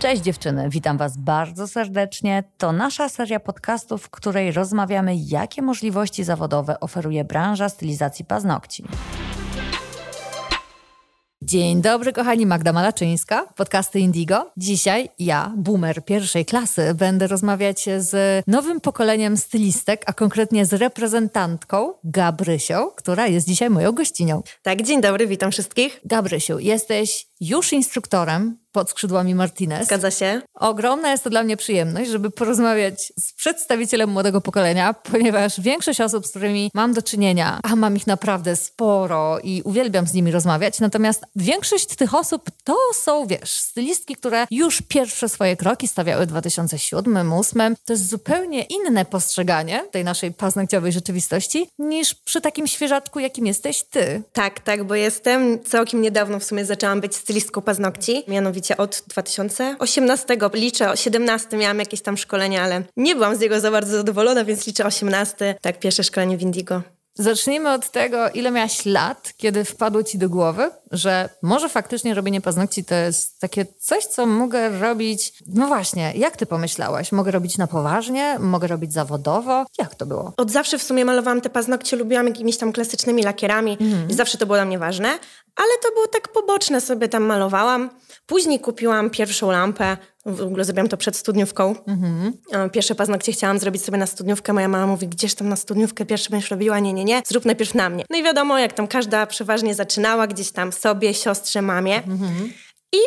Cześć dziewczyny, witam Was bardzo serdecznie. To nasza seria podcastów, w której rozmawiamy, jakie możliwości zawodowe oferuje branża stylizacji paznokci. Dzień dobry, kochani, Magda Malaczyńska, podcasty Indigo. Dzisiaj ja, boomer pierwszej klasy, będę rozmawiać z nowym pokoleniem stylistek, a konkretnie z reprezentantką Gabrysią, która jest dzisiaj moją gościnią. Tak, dzień dobry, witam wszystkich. Gabrysiu, jesteś już instruktorem pod skrzydłami Martinez. Zgadza się. Ogromna jest to dla mnie przyjemność, żeby porozmawiać z przedstawicielem młodego pokolenia, ponieważ większość osób, z którymi mam do czynienia, a mam ich naprawdę sporo i uwielbiam z nimi rozmawiać, natomiast większość tych osób to są, wiesz, stylistki, które już pierwsze swoje kroki stawiały w 2007, 2008. To jest zupełnie inne postrzeganie tej naszej paznokciowej rzeczywistości niż przy takim świeżaczku, jakim jesteś ty. Tak, tak, bo jestem całkiem niedawno w sumie zaczęłam być stylistką paznokci, mianowicie od 2018. Liczę 17, miałam jakieś tam szkolenia, ale nie byłam z niego za bardzo zadowolona, więc liczę 18. Tak, pierwsze szkolenie w Indigo. Zacznijmy od tego, ile miałaś lat, kiedy wpadło ci do głowy, że może faktycznie robienie paznokci to jest takie coś, co mogę robić. No właśnie, jak ty pomyślałaś? Mogę robić na poważnie? Mogę robić zawodowo? Jak to było? Od zawsze w sumie malowałam te paznokcie, lubiłam jakimiś tam klasycznymi lakierami mhm. zawsze to było dla mnie ważne, ale to było tak poboczne, sobie tam malowałam. Później kupiłam pierwszą lampę, w ogóle zrobiłam to przed studniówką. Mhm. Pierwsze paznokcie chciałam zrobić sobie na studniówkę. Moja mama mówi, gdzież tam na studniówkę pierwsze będziesz robiła? Nie, nie, nie. Zrób najpierw na mnie. No i wiadomo, jak tam każda przeważnie zaczynała, gdzieś tam sobie, siostrze, mamie. Mhm. I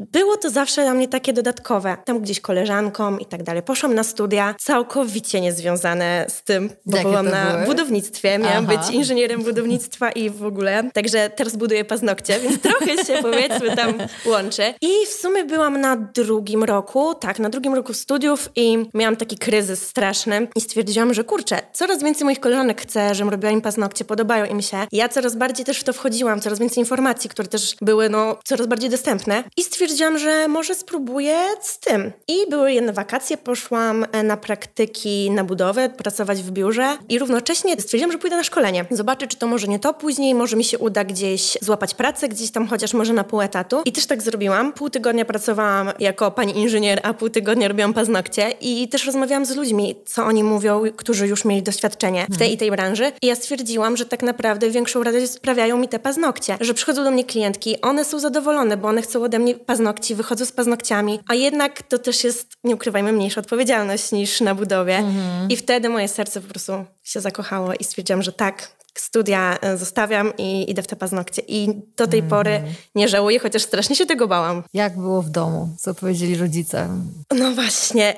było to zawsze dla mnie takie dodatkowe. Tam gdzieś koleżankom i tak dalej. Poszłam na studia całkowicie niezwiązane z tym, bo Jakie byłam na były? budownictwie. Miałam Aha. być inżynierem budownictwa i w ogóle. Także teraz buduję paznokcie, więc trochę się powiedzmy tam łączy. I w sumie byłam na drugim roku, tak, na drugim roku studiów i miałam taki kryzys straszny i stwierdziłam, że kurczę, coraz więcej moich koleżanek chce, żebym robiła im paznokcie, podobają im się. Ja coraz bardziej też w to wchodziłam, coraz więcej informacji, które też były no coraz bardziej dostępne i stwierdziłam, stwierdziłam, że może spróbuję z tym. I były jedne wakacje, poszłam e, na praktyki na budowę, pracować w biurze i równocześnie stwierdziłam, że pójdę na szkolenie. Zobaczę, czy to może nie to później, może mi się uda gdzieś złapać pracę, gdzieś tam chociaż może na pół etatu. I też tak zrobiłam. Pół tygodnia pracowałam jako pani inżynier, a pół tygodnia robiłam paznokcie i też rozmawiałam z ludźmi, co oni mówią, którzy już mieli doświadczenie w tej i tej branży. I ja stwierdziłam, że tak naprawdę większą radość sprawiają mi te paznokcie, że przychodzą do mnie klientki, one są zadowolone, bo one chcą ode mnie paznokci, wychodzą z paznokciami, a jednak to też jest, nie ukrywajmy, mniejsza odpowiedzialność niż na budowie. Mhm. I wtedy moje serce po prostu się zakochało i stwierdziłam, że tak, studia e, zostawiam i idę w te paznokcie. I do tej mm. pory nie żałuję, chociaż strasznie się tego bałam. Jak było w domu? Co powiedzieli rodzice? No właśnie,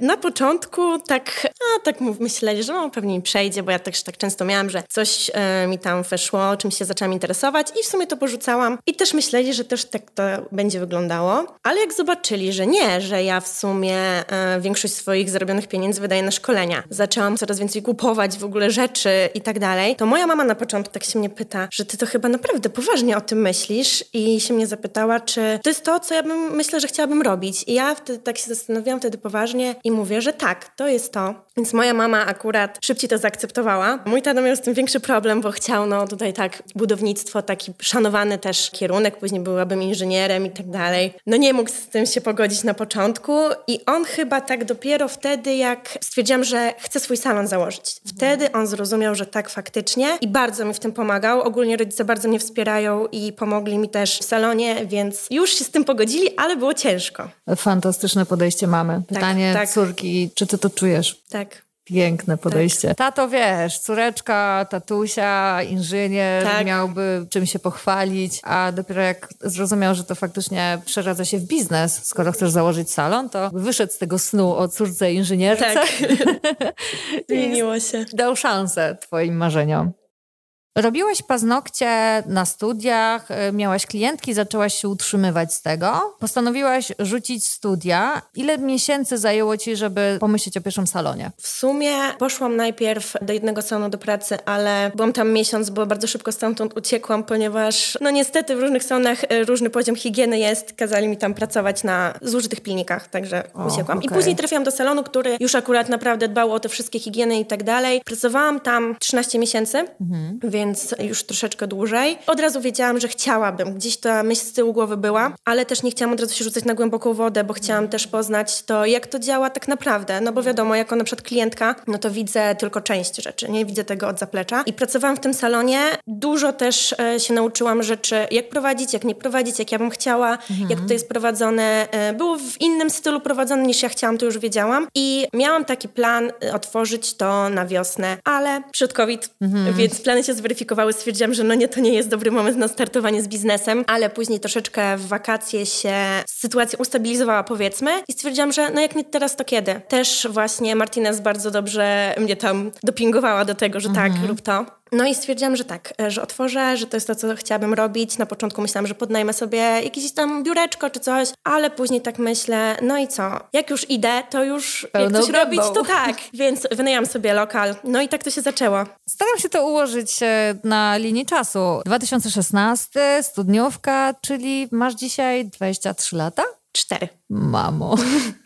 yy, na początku tak, a, tak myśleli, że no, pewnie mi przejdzie, bo ja też tak często miałam, że coś yy, mi tam weszło, czymś się zaczęłam interesować i w sumie to porzucałam. I też myśleli, że też tak to będzie wyglądało. Ale jak zobaczyli, że nie, że ja w sumie yy, większość swoich zarobionych pieniędzy wydaję na szkolenia, zaczęłam coraz więcej kupować w ogóle rzeczy i tak dalej, to moja mama na początku tak się mnie pyta, że ty to chyba naprawdę poważnie o tym myślisz i się mnie zapytała, czy to jest to, co ja bym, myślę, że chciałabym robić. I ja wtedy tak się zastanawiałam wtedy poważnie i mówię, że tak, to jest to. Więc moja mama akurat szybciej to zaakceptowała. Mój tata miał z tym większy problem, bo chciał, no tutaj tak, budownictwo, taki szanowany też kierunek, później byłabym inżynierem i tak dalej. No nie mógł z tym się pogodzić na początku i on chyba tak dopiero wtedy, jak stwierdziłam, że chcę swój salon założyć. Wtedy on zrozumiał, że tak faktycznie i bardzo mi w tym pomagał. Ogólnie rodzice bardzo mnie wspierają i pomogli mi też w salonie, więc już się z tym pogodzili, ale było ciężko. Fantastyczne podejście mamy. Tak, Pytanie tak, tak. córki, czy ty to czujesz? Tak. Piękne podejście. Tak. Tato, wiesz, córeczka, tatusia, inżynier, tak. miałby czym się pochwalić, a dopiero jak zrozumiał, że to faktycznie przeradza się w biznes, skoro chcesz założyć salon, to wyszedł z tego snu o córce inżynierce. Tak. Zmieniło się. Dał szansę twoim marzeniom. Robiłaś paznokcie na studiach, y, miałaś klientki, zaczęłaś się utrzymywać z tego. Postanowiłaś rzucić studia. Ile miesięcy zajęło ci, żeby pomyśleć o pierwszym salonie? W sumie poszłam najpierw do jednego salonu do pracy, ale byłam tam miesiąc, bo bardzo szybko stamtąd uciekłam, ponieważ no niestety w różnych salonach y, różny poziom higieny jest. Kazali mi tam pracować na zużytych pilnikach, także o, uciekłam. Okay. I później trafiłam do salonu, który już akurat naprawdę dbał o te wszystkie higieny i tak dalej. Pracowałam tam 13 miesięcy, mhm. więc więc już troszeczkę dłużej. Od razu wiedziałam, że chciałabym. Gdzieś ta myśl z tyłu głowy była, ale też nie chciałam od razu się rzucać na głęboką wodę, bo chciałam też poznać to, jak to działa tak naprawdę. No bo wiadomo, jako na przykład klientka, no to widzę tylko część rzeczy, nie widzę tego od zaplecza. I pracowałam w tym salonie, dużo też e, się nauczyłam rzeczy, jak prowadzić, jak nie prowadzić, jak ja bym chciała, mhm. jak to jest prowadzone. E, było w innym stylu prowadzone niż ja chciałam, to już wiedziałam. I miałam taki plan e, otworzyć to na wiosnę, ale przed COVID, mhm. więc plany się zweryfikowały. Stwierdziłam, że no nie, to nie jest dobry moment na startowanie z biznesem, ale później troszeczkę w wakacje się sytuacja ustabilizowała, powiedzmy, i stwierdziłam, że no jak nie teraz, to kiedy? Też właśnie Martinez bardzo dobrze mnie tam dopingowała do tego, że tak, mhm. rób to. No i stwierdziłam, że tak, że otworzę, że to jest to, co chciałabym robić. Na początku myślałam, że podnajmę sobie jakieś tam biureczko czy coś, ale później tak myślę, no i co? Jak już idę, to już Pełną jak coś robić, to tak. Więc wynajęłam sobie lokal. No i tak to się zaczęło. Staram się to ułożyć e, na linii czasu. 2016, studniówka, czyli masz dzisiaj 23 lata? Cztery. Mamo,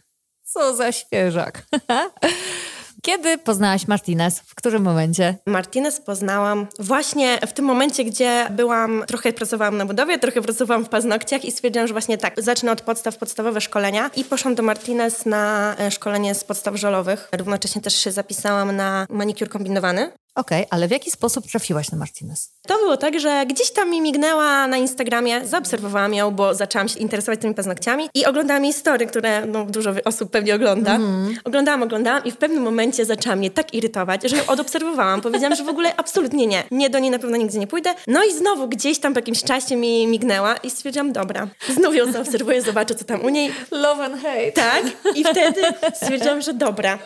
co za świeżak. Kiedy poznałaś Martinez? W którym momencie? Martinez poznałam właśnie w tym momencie, gdzie byłam, trochę pracowałam na budowie, trochę pracowałam w paznokciach i stwierdziłam, że właśnie tak, zacznę od podstaw, podstawowe szkolenia i poszłam do Martinez na e, szkolenie z podstaw żolowych. Równocześnie też się zapisałam na manikur kombinowany. Okej, okay, ale w jaki sposób trafiłaś na Martinez? To było tak, że gdzieś tam mi mignęła na Instagramie, zaobserwowałam ją, bo zaczęłam się interesować tymi paznokciami i oglądałam jej story, które no, dużo osób pewnie ogląda. Mm. Oglądałam, oglądałam i w pewnym momencie zaczęłam mnie tak irytować, że ją odobserwowałam. Powiedziałam, że w ogóle absolutnie nie. Nie, do niej na pewno nigdzie nie pójdę. No i znowu gdzieś tam po jakimś czasie mi mignęła i stwierdziłam, dobra, znów ją zaobserwuję, zobaczę co tam u niej. Love and hate. Tak. I wtedy stwierdziłam, że dobra,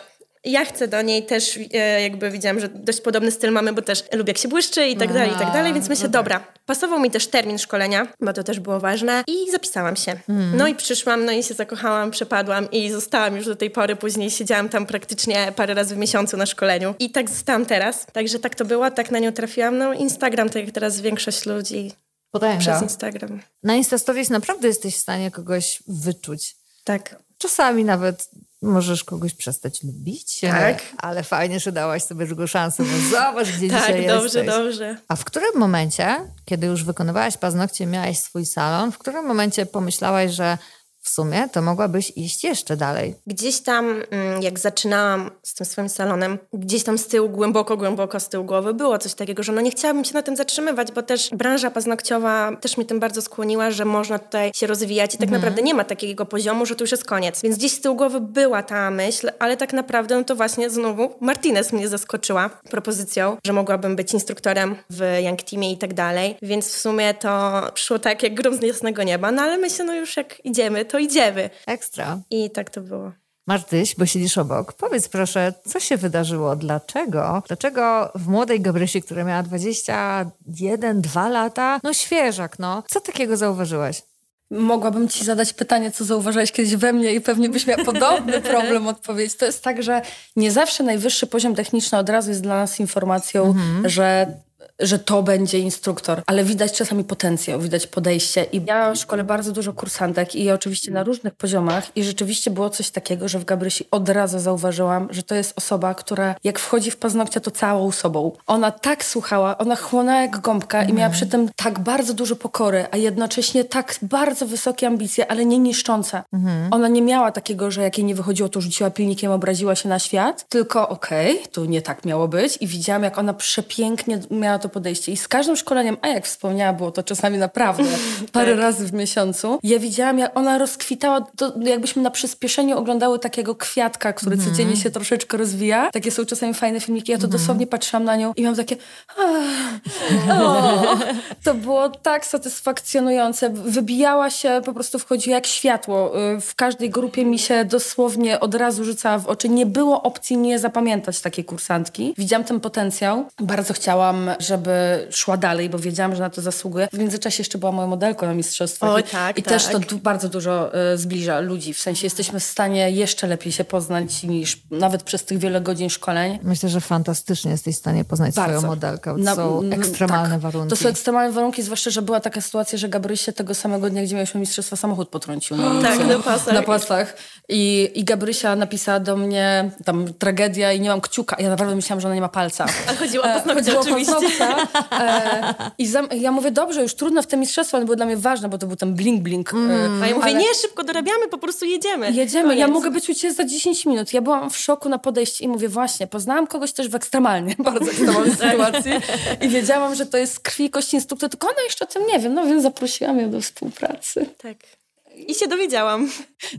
ja chcę do niej też, e, jakby widziałam, że dość podobny styl mamy, bo też lubię jak się błyszczy i tak dalej, i tak dalej, więc myślę, dobra, pasował mi też termin szkolenia, bo to też było ważne i zapisałam się. Mm. No i przyszłam, no i się zakochałam, przepadłam i zostałam już do tej pory, później siedziałam tam praktycznie parę razy w miesiącu na szkoleniu i tak zostałam teraz, także tak to było, tak na nią trafiłam, no Instagram, tak jak teraz większość ludzi Potęga. przez Instagram. Na Instastories naprawdę jesteś w stanie kogoś wyczuć. Tak. Czasami nawet możesz kogoś przestać lubić, tak. ale fajnie, że dałaś sobie drugą szansę, bo zobacz, gdzie tak, dzisiaj dobrze, jesteś. dobrze, dobrze. A w którym momencie, kiedy już wykonywałaś paznokcie, miałaś swój salon, w którym momencie pomyślałaś, że w sumie to mogłabyś iść jeszcze dalej. Gdzieś tam, mm, jak zaczynałam z tym swoim salonem, gdzieś tam z tyłu, głęboko, głęboko z tyłu głowy było coś takiego, że no nie chciałabym się na tym zatrzymywać, bo też branża paznokciowa też mnie tym bardzo skłoniła, że można tutaj się rozwijać i tak mhm. naprawdę nie ma takiego poziomu, że to już jest koniec. Więc gdzieś z tyłu głowy była ta myśl, ale tak naprawdę no to właśnie znowu Martinez mnie zaskoczyła propozycją, że mogłabym być instruktorem w Young Teamie i tak dalej. Więc w sumie to przyszło tak jak grom z jasnego nieba, no ale myślę, no już jak idziemy, to idziemy. Ekstra. I tak to było. Martyś, bo siedzisz obok, powiedz proszę, co się wydarzyło? Dlaczego? Dlaczego w młodej Gabrysi, która miała 21, 2 lata, no świeżak, no, co takiego zauważyłaś? Mogłabym ci zadać pytanie, co zauważyłeś kiedyś we mnie i pewnie byś miała podobny problem odpowiedzieć. To jest tak, że nie zawsze najwyższy poziom techniczny od razu jest dla nas informacją, mhm. że że to będzie instruktor, ale widać czasami potencjał, widać podejście. I ja szkole bardzo dużo kursantek i oczywiście na różnych poziomach i rzeczywiście było coś takiego, że w Gabrysi od razu zauważyłam, że to jest osoba, która jak wchodzi w paznokcia, to całą sobą. Ona tak słuchała, ona chłonęła jak gąbka i miała przy tym tak bardzo dużo pokory, a jednocześnie tak bardzo wysokie ambicje, ale nie niszczące. Ona nie miała takiego, że jak jej nie wychodziło, to rzuciła pilnikiem, obraziła się na świat, tylko okej, okay, tu nie tak miało być i widziałam, jak ona przepięknie miała to podejście. I z każdym szkoleniem, a jak wspomniała, było to czasami naprawdę parę tak. razy w miesiącu, ja widziałam, jak ona rozkwitała, to jakbyśmy na przyspieszeniu oglądały takiego kwiatka, który mm. codziennie się troszeczkę rozwija. Takie są czasami fajne filmiki. Ja to mm. dosłownie patrzyłam na nią i miałam takie to było tak satysfakcjonujące. Wybijała się, po prostu wchodziła jak światło. Y, w każdej grupie mi się dosłownie od razu rzucała w oczy. Nie było opcji nie zapamiętać takiej kursantki. Widziałam ten potencjał. Bardzo chciałam, że żeby szła dalej, bo wiedziałam, że na to zasługuje. W międzyczasie jeszcze była moją modelką na mistrzostwach. O, i, tak, i tak. też to du bardzo dużo y, zbliża ludzi. W sensie jesteśmy w stanie jeszcze lepiej się poznać niż nawet przez tych wiele godzin szkoleń. Myślę, że fantastycznie jesteś w stanie poznać bardzo. swoją modelkę. To są ekstremalne tak. warunki. To są ekstremalne warunki, zwłaszcza, że była taka sytuacja, że Gabrysie tego samego dnia, gdzie mieliśmy mistrzostwa, samochód potrącił. Na, tak, na pasach. Na pasach. I, I Gabrysia napisała do mnie tam tragedia i nie mam kciuka. Ja naprawdę myślałam, że ona nie ma palca. A chodziło o paznokcie oczywiście. E, I za, ja mówię, dobrze, już trudno w te mistrzostwa, one były dla mnie ważne, bo to był ten blink-blink. Mm, a ja mówię, ale... nie, szybko dorabiamy, po prostu jedziemy. Jedziemy, Koniec. ja mogę być u ciebie za 10 minut. Ja byłam w szoku na podejście i mówię, właśnie, poznałam kogoś też w ekstremalnie, bardzo ekstremalnej sytuacji i wiedziałam, że to jest krwi i kości instruktor, tylko ona jeszcze o tym nie wiem, no więc zaprosiłam ją do współpracy. Tak. I się dowiedziałam.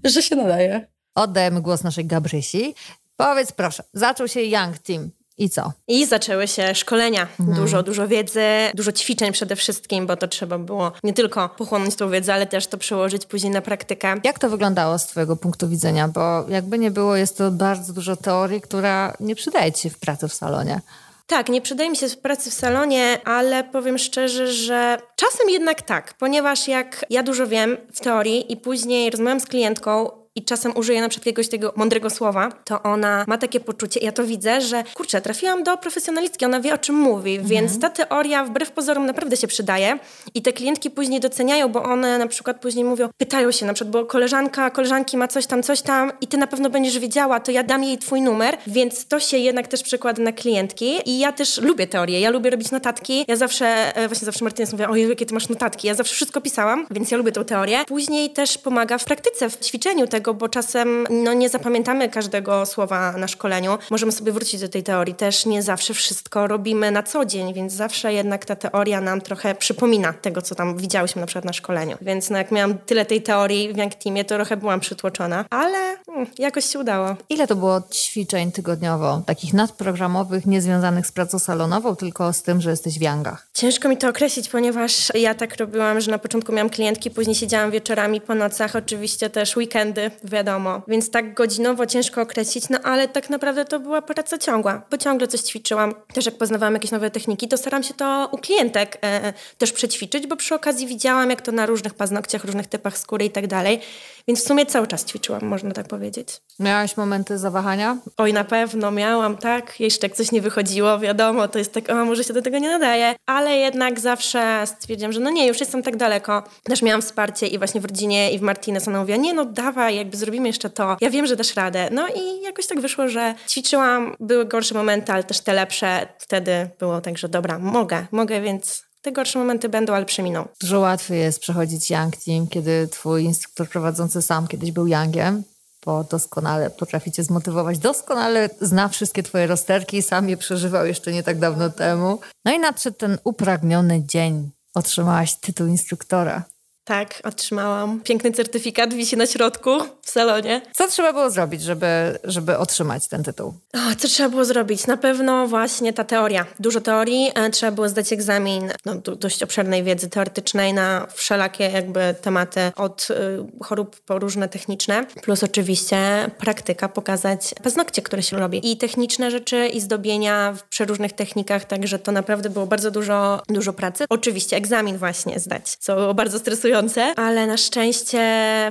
Że się nadaje. Oddajemy głos naszej Gabrysi. Powiedz proszę, zaczął się Young Team. I co? I zaczęły się szkolenia. Mhm. Dużo, dużo wiedzy, dużo ćwiczeń przede wszystkim, bo to trzeba było nie tylko pochłonąć tą wiedzę, ale też to przełożyć później na praktykę. Jak to wyglądało z Twojego punktu widzenia? Bo jakby nie było, jest to bardzo dużo teorii, która nie przydaje Ci się w pracy w salonie. Tak, nie przydaje mi się w pracy w salonie, ale powiem szczerze, że czasem jednak tak, ponieważ jak ja dużo wiem w teorii i później rozmawiam z klientką, i czasem użyje na przykład jakiegoś tego mądrego słowa, to ona ma takie poczucie, ja to widzę, że kurczę, trafiłam do profesjonalistki, ona wie o czym mówi, mhm. więc ta teoria wbrew pozorom naprawdę się przydaje i te klientki później doceniają, bo one na przykład później mówią, pytają się na przykład, bo koleżanka, koleżanki ma coś tam, coś tam i ty na pewno będziesz wiedziała, to ja dam jej twój numer, więc to się jednak też przekłada na klientki i ja też lubię teorię, ja lubię robić notatki, ja zawsze, e, właśnie zawsze Martynez mówi, ojej, jakie ty masz notatki, ja zawsze wszystko pisałam, więc ja lubię tą teorię. Później też pomaga w praktyce, w ćwiczeniu tego, tego, bo czasem no, nie zapamiętamy każdego słowa na szkoleniu. Możemy sobie wrócić do tej teorii. Też nie zawsze wszystko robimy na co dzień, więc zawsze jednak ta teoria nam trochę przypomina tego, co tam widziałyśmy na przykład na szkoleniu. Więc no, jak miałam tyle tej teorii w Young Teamie, to trochę byłam przytłoczona, ale hmm, jakoś się udało. Ile to było ćwiczeń tygodniowo, takich nadprogramowych, niezwiązanych z pracą salonową, tylko z tym, że jesteś w Youngach? Ciężko mi to określić, ponieważ ja tak robiłam, że na początku miałam klientki, później siedziałam wieczorami po nocach, oczywiście też weekendy, wiadomo. Więc tak godzinowo ciężko określić, no ale tak naprawdę to była praca ciągła, bo ciągle coś ćwiczyłam. Też jak poznawałam jakieś nowe techniki, to staram się to u klientek e, też przećwiczyć, bo przy okazji widziałam, jak to na różnych paznokciach, różnych typach skóry i tak dalej. Więc w sumie cały czas ćwiczyłam, można tak powiedzieć. Miałaś momenty zawahania? Oj, na pewno miałam, tak. Jeszcze jak coś nie wychodziło, wiadomo, to jest tak, o, może się do tego nie nadaje. Ale jednak zawsze stwierdziłam, że no nie, już jestem tak daleko. Też miałam wsparcie i właśnie w rodzinie i w Martinez. Ona mówiła, nie no dawaj, jakby zrobimy jeszcze to. Ja wiem, że dasz radę. No i jakoś tak wyszło, że ćwiczyłam, były gorsze momenty, ale też te lepsze. Wtedy było tak, że dobra, mogę, mogę, więc te gorsze momenty będą, ale przeminą. Dużo łatwiej jest przechodzić Young Team, kiedy twój instruktor prowadzący sam kiedyś był Youngiem, bo doskonale potraficie zmotywować, doskonale zna wszystkie twoje rozterki, sam je przeżywał jeszcze nie tak dawno temu. No i nadszedł ten upragniony dzień. Otrzymałaś tytuł instruktora. Tak, otrzymałam. Piękny certyfikat wisi na środku w salonie. Co trzeba było zrobić, żeby, żeby otrzymać ten tytuł? O, co trzeba było zrobić? Na pewno właśnie ta teoria. Dużo teorii. E, trzeba było zdać egzamin no, dość obszernej wiedzy teoretycznej na wszelakie jakby tematy od y, chorób po różne techniczne. Plus oczywiście praktyka, pokazać paznokcie, które się robi. I techniczne rzeczy, i zdobienia w przeróżnych technikach, także to naprawdę było bardzo dużo, dużo pracy. Oczywiście egzamin właśnie zdać, co było bardzo stresujące ale na szczęście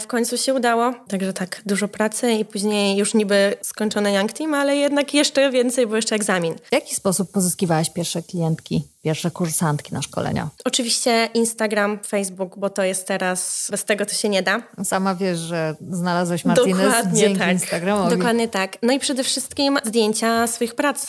w końcu się udało. Także tak, dużo pracy i później już niby skończone Young Team, ale jednak jeszcze więcej, bo jeszcze egzamin. W jaki sposób pozyskiwałaś pierwsze klientki? pierwsze kursantki na szkolenia? Oczywiście Instagram, Facebook, bo to jest teraz, bez tego to się nie da. Sama wiesz, że znalazłeś Martinez Dokładnie dzięki tak. Instagramowi. Dokładnie tak. No i przede wszystkim zdjęcia swoich prac.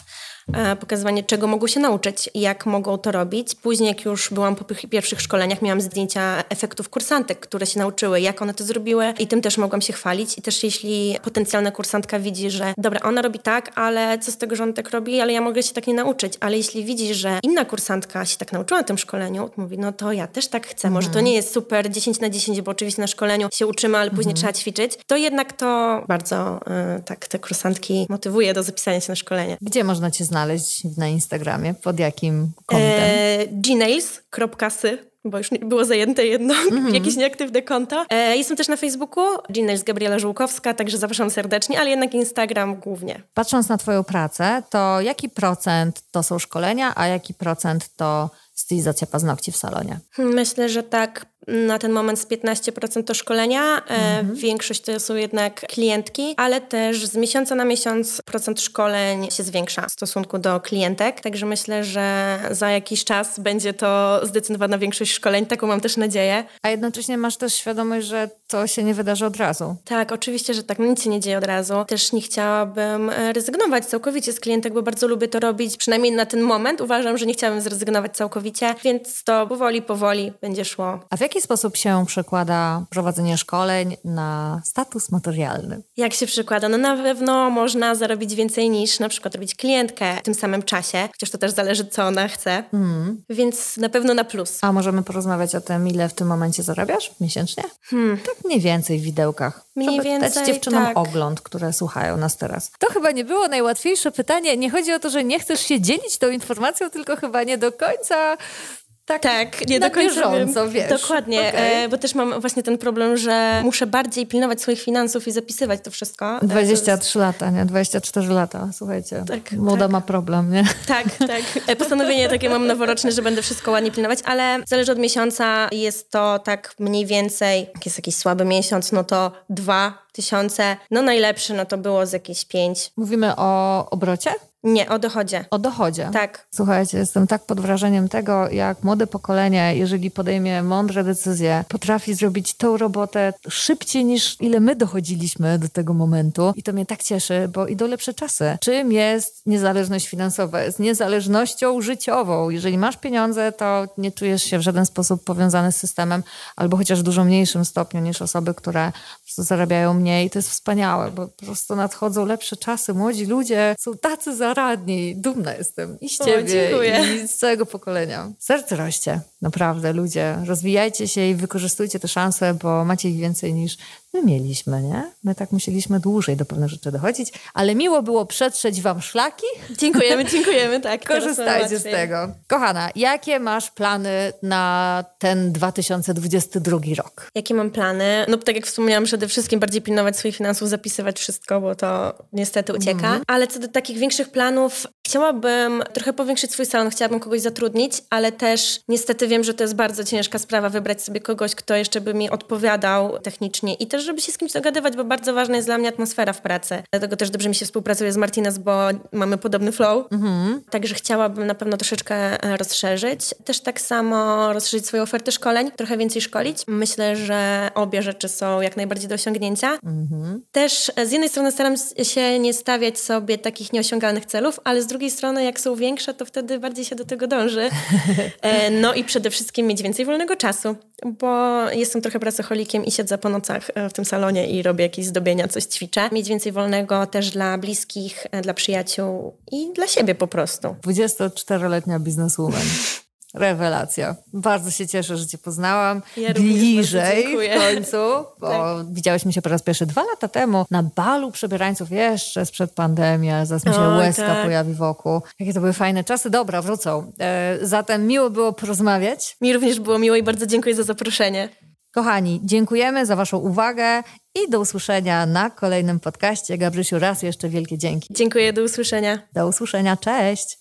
E, pokazywanie, czego mogą się nauczyć jak mogą to robić. Później, jak już byłam po pierwszych szkoleniach, miałam zdjęcia efektów kursantek, które się nauczyły, jak one to zrobiły i tym też mogłam się chwalić. I też jeśli potencjalna kursantka widzi, że dobra, ona robi tak, ale co z tego, że on tak robi, ale ja mogę się tak nie nauczyć. Ale jeśli widzi, że inna kursantka się tak nauczyła na tym szkoleniu, mówi, no to ja też tak chcę. Może to mhm. nie jest super 10 na 10, bo oczywiście na szkoleniu się uczymy, ale później mhm. trzeba ćwiczyć. To jednak to bardzo y, tak te kursantki motywuje do zapisania się na szkolenie. Gdzie można cię znaleźć? Znaleźć na Instagramie? Pod jakim kontem? E, gnails.sy bo już było zajęte jedno, mm -hmm. jakieś nieaktywne konto. E, jestem też na Facebooku, Ginails Gabriela Żółkowska, także zapraszam serdecznie, ale jednak Instagram głównie. Patrząc na Twoją pracę, to jaki procent to są szkolenia, a jaki procent to stylizacja paznokci w salonie? Myślę, że tak na ten moment z 15% to szkolenia. E, mhm. Większość to są jednak klientki, ale też z miesiąca na miesiąc procent szkoleń się zwiększa w stosunku do klientek. Także myślę, że za jakiś czas będzie to zdecydowana większość szkoleń. Taką mam też nadzieję. A jednocześnie masz też świadomość, że to się nie wydarzy od razu. Tak, oczywiście, że tak. Nic się nie dzieje od razu. Też nie chciałabym e, rezygnować całkowicie z klientek, bo bardzo lubię to robić. Przynajmniej na ten moment uważam, że nie chciałabym zrezygnować całkowicie, więc to powoli, powoli będzie szło. A w jaki sposób się przekłada prowadzenie szkoleń na status materialny? Jak się przekłada? No na pewno można zarobić więcej niż na przykład robić klientkę w tym samym czasie, chociaż to też zależy, co ona chce. Mm. Więc na pewno na plus. A możemy porozmawiać o tym, ile w tym momencie zarabiasz miesięcznie? Hmm. Tak mniej więcej w widełkach. Mniej żeby więcej, dać dziewczynom tak. ogląd, które słuchają nas teraz. To chyba nie było najłatwiejsze pytanie. Nie chodzi o to, że nie chcesz się dzielić tą informacją, tylko chyba nie do końca tak, tak nie do końca bieżąco, wiesz. Dokładnie, okay. e, bo też mam właśnie ten problem, że muszę bardziej pilnować swoich finansów i zapisywać to wszystko. 23 jest... lata, nie? 24 lata, słuchajcie. Tak, Młoda tak. ma problem, nie? Tak, tak. E, postanowienie takie mam noworoczne, że będę wszystko ładnie pilnować, ale zależy od miesiąca. Jest to tak mniej więcej, jak jest jakiś słaby miesiąc, no to dwa tysiące. No najlepszy, no to było z jakieś pięć. Mówimy o obrocie? Nie, o dochodzie. O dochodzie. Tak. Słuchajcie, jestem tak pod wrażeniem tego, jak młode pokolenie, jeżeli podejmie mądre decyzje, potrafi zrobić tą robotę szybciej niż ile my dochodziliśmy do tego momentu. I to mnie tak cieszy, bo idą lepsze czasy. Czym jest niezależność finansowa? Jest niezależnością życiową. Jeżeli masz pieniądze, to nie czujesz się w żaden sposób powiązany z systemem, albo chociaż w dużo mniejszym stopniu niż osoby, które zarabiają mniej. To jest wspaniałe, bo po prostu nadchodzą lepsze czasy. Młodzi ludzie są tacy za radni. Dumna jestem i z ciebie, o, i z całego pokolenia. Serce roście, naprawdę, ludzie. Rozwijajcie się i wykorzystujcie te szanse, bo macie ich więcej niż my mieliśmy, nie? My tak musieliśmy dłużej do pewnych rzeczy dochodzić, ale miło było przetrzeć wam szlaki. Dziękujemy, dziękujemy, tak. Korzystajcie z tego. Kochana, jakie masz plany na ten 2022 rok? Jakie mam plany? No tak jak wspomniałam, przede wszystkim bardziej pilnować swoich finansów, zapisywać wszystko, bo to niestety ucieka. Mm. Ale co do takich większych planów, chciałabym trochę powiększyć swój salon, chciałabym kogoś zatrudnić, ale też niestety wiem, że to jest bardzo ciężka sprawa wybrać sobie kogoś, kto jeszcze by mi odpowiadał technicznie i też żeby się z kimś dogadywać, bo bardzo ważna jest dla mnie atmosfera w pracy. Dlatego też dobrze mi się współpracuje z Martinez, bo mamy podobny flow. Mhm. Także chciałabym na pewno troszeczkę e, rozszerzyć. Też tak samo rozszerzyć swoje oferty szkoleń, trochę więcej szkolić. Myślę, że obie rzeczy są jak najbardziej do osiągnięcia. Mhm. Też e, z jednej strony staram się nie stawiać sobie takich nieosiągalnych celów, ale z drugiej strony jak są większe, to wtedy bardziej się do tego dąży. E, no i przede wszystkim mieć więcej wolnego czasu, bo jestem trochę pracocholikiem i siedzę po nocach w tym salonie i robię jakieś zdobienia, coś ćwiczę. Mieć więcej wolnego też dla bliskich, e, dla przyjaciół i dla siebie po prostu. 24-letnia bizneswoman. Rewelacja. Bardzo się cieszę, że Cię poznałam ja bliżej w końcu, bo tak. widziałyśmy się po raz pierwszy dwa lata temu na balu przebierańców jeszcze sprzed pandemii, ale zaraz mi się o, łezka tak. pojawi wokół. Jakie to były fajne czasy. Dobra, wrócą. E, zatem miło było porozmawiać. Mi również było miło i bardzo dziękuję za zaproszenie. Kochani, dziękujemy za Waszą uwagę i do usłyszenia na kolejnym podcaście. Gabrysiu, raz jeszcze wielkie dzięki. Dziękuję, do usłyszenia. Do usłyszenia, cześć.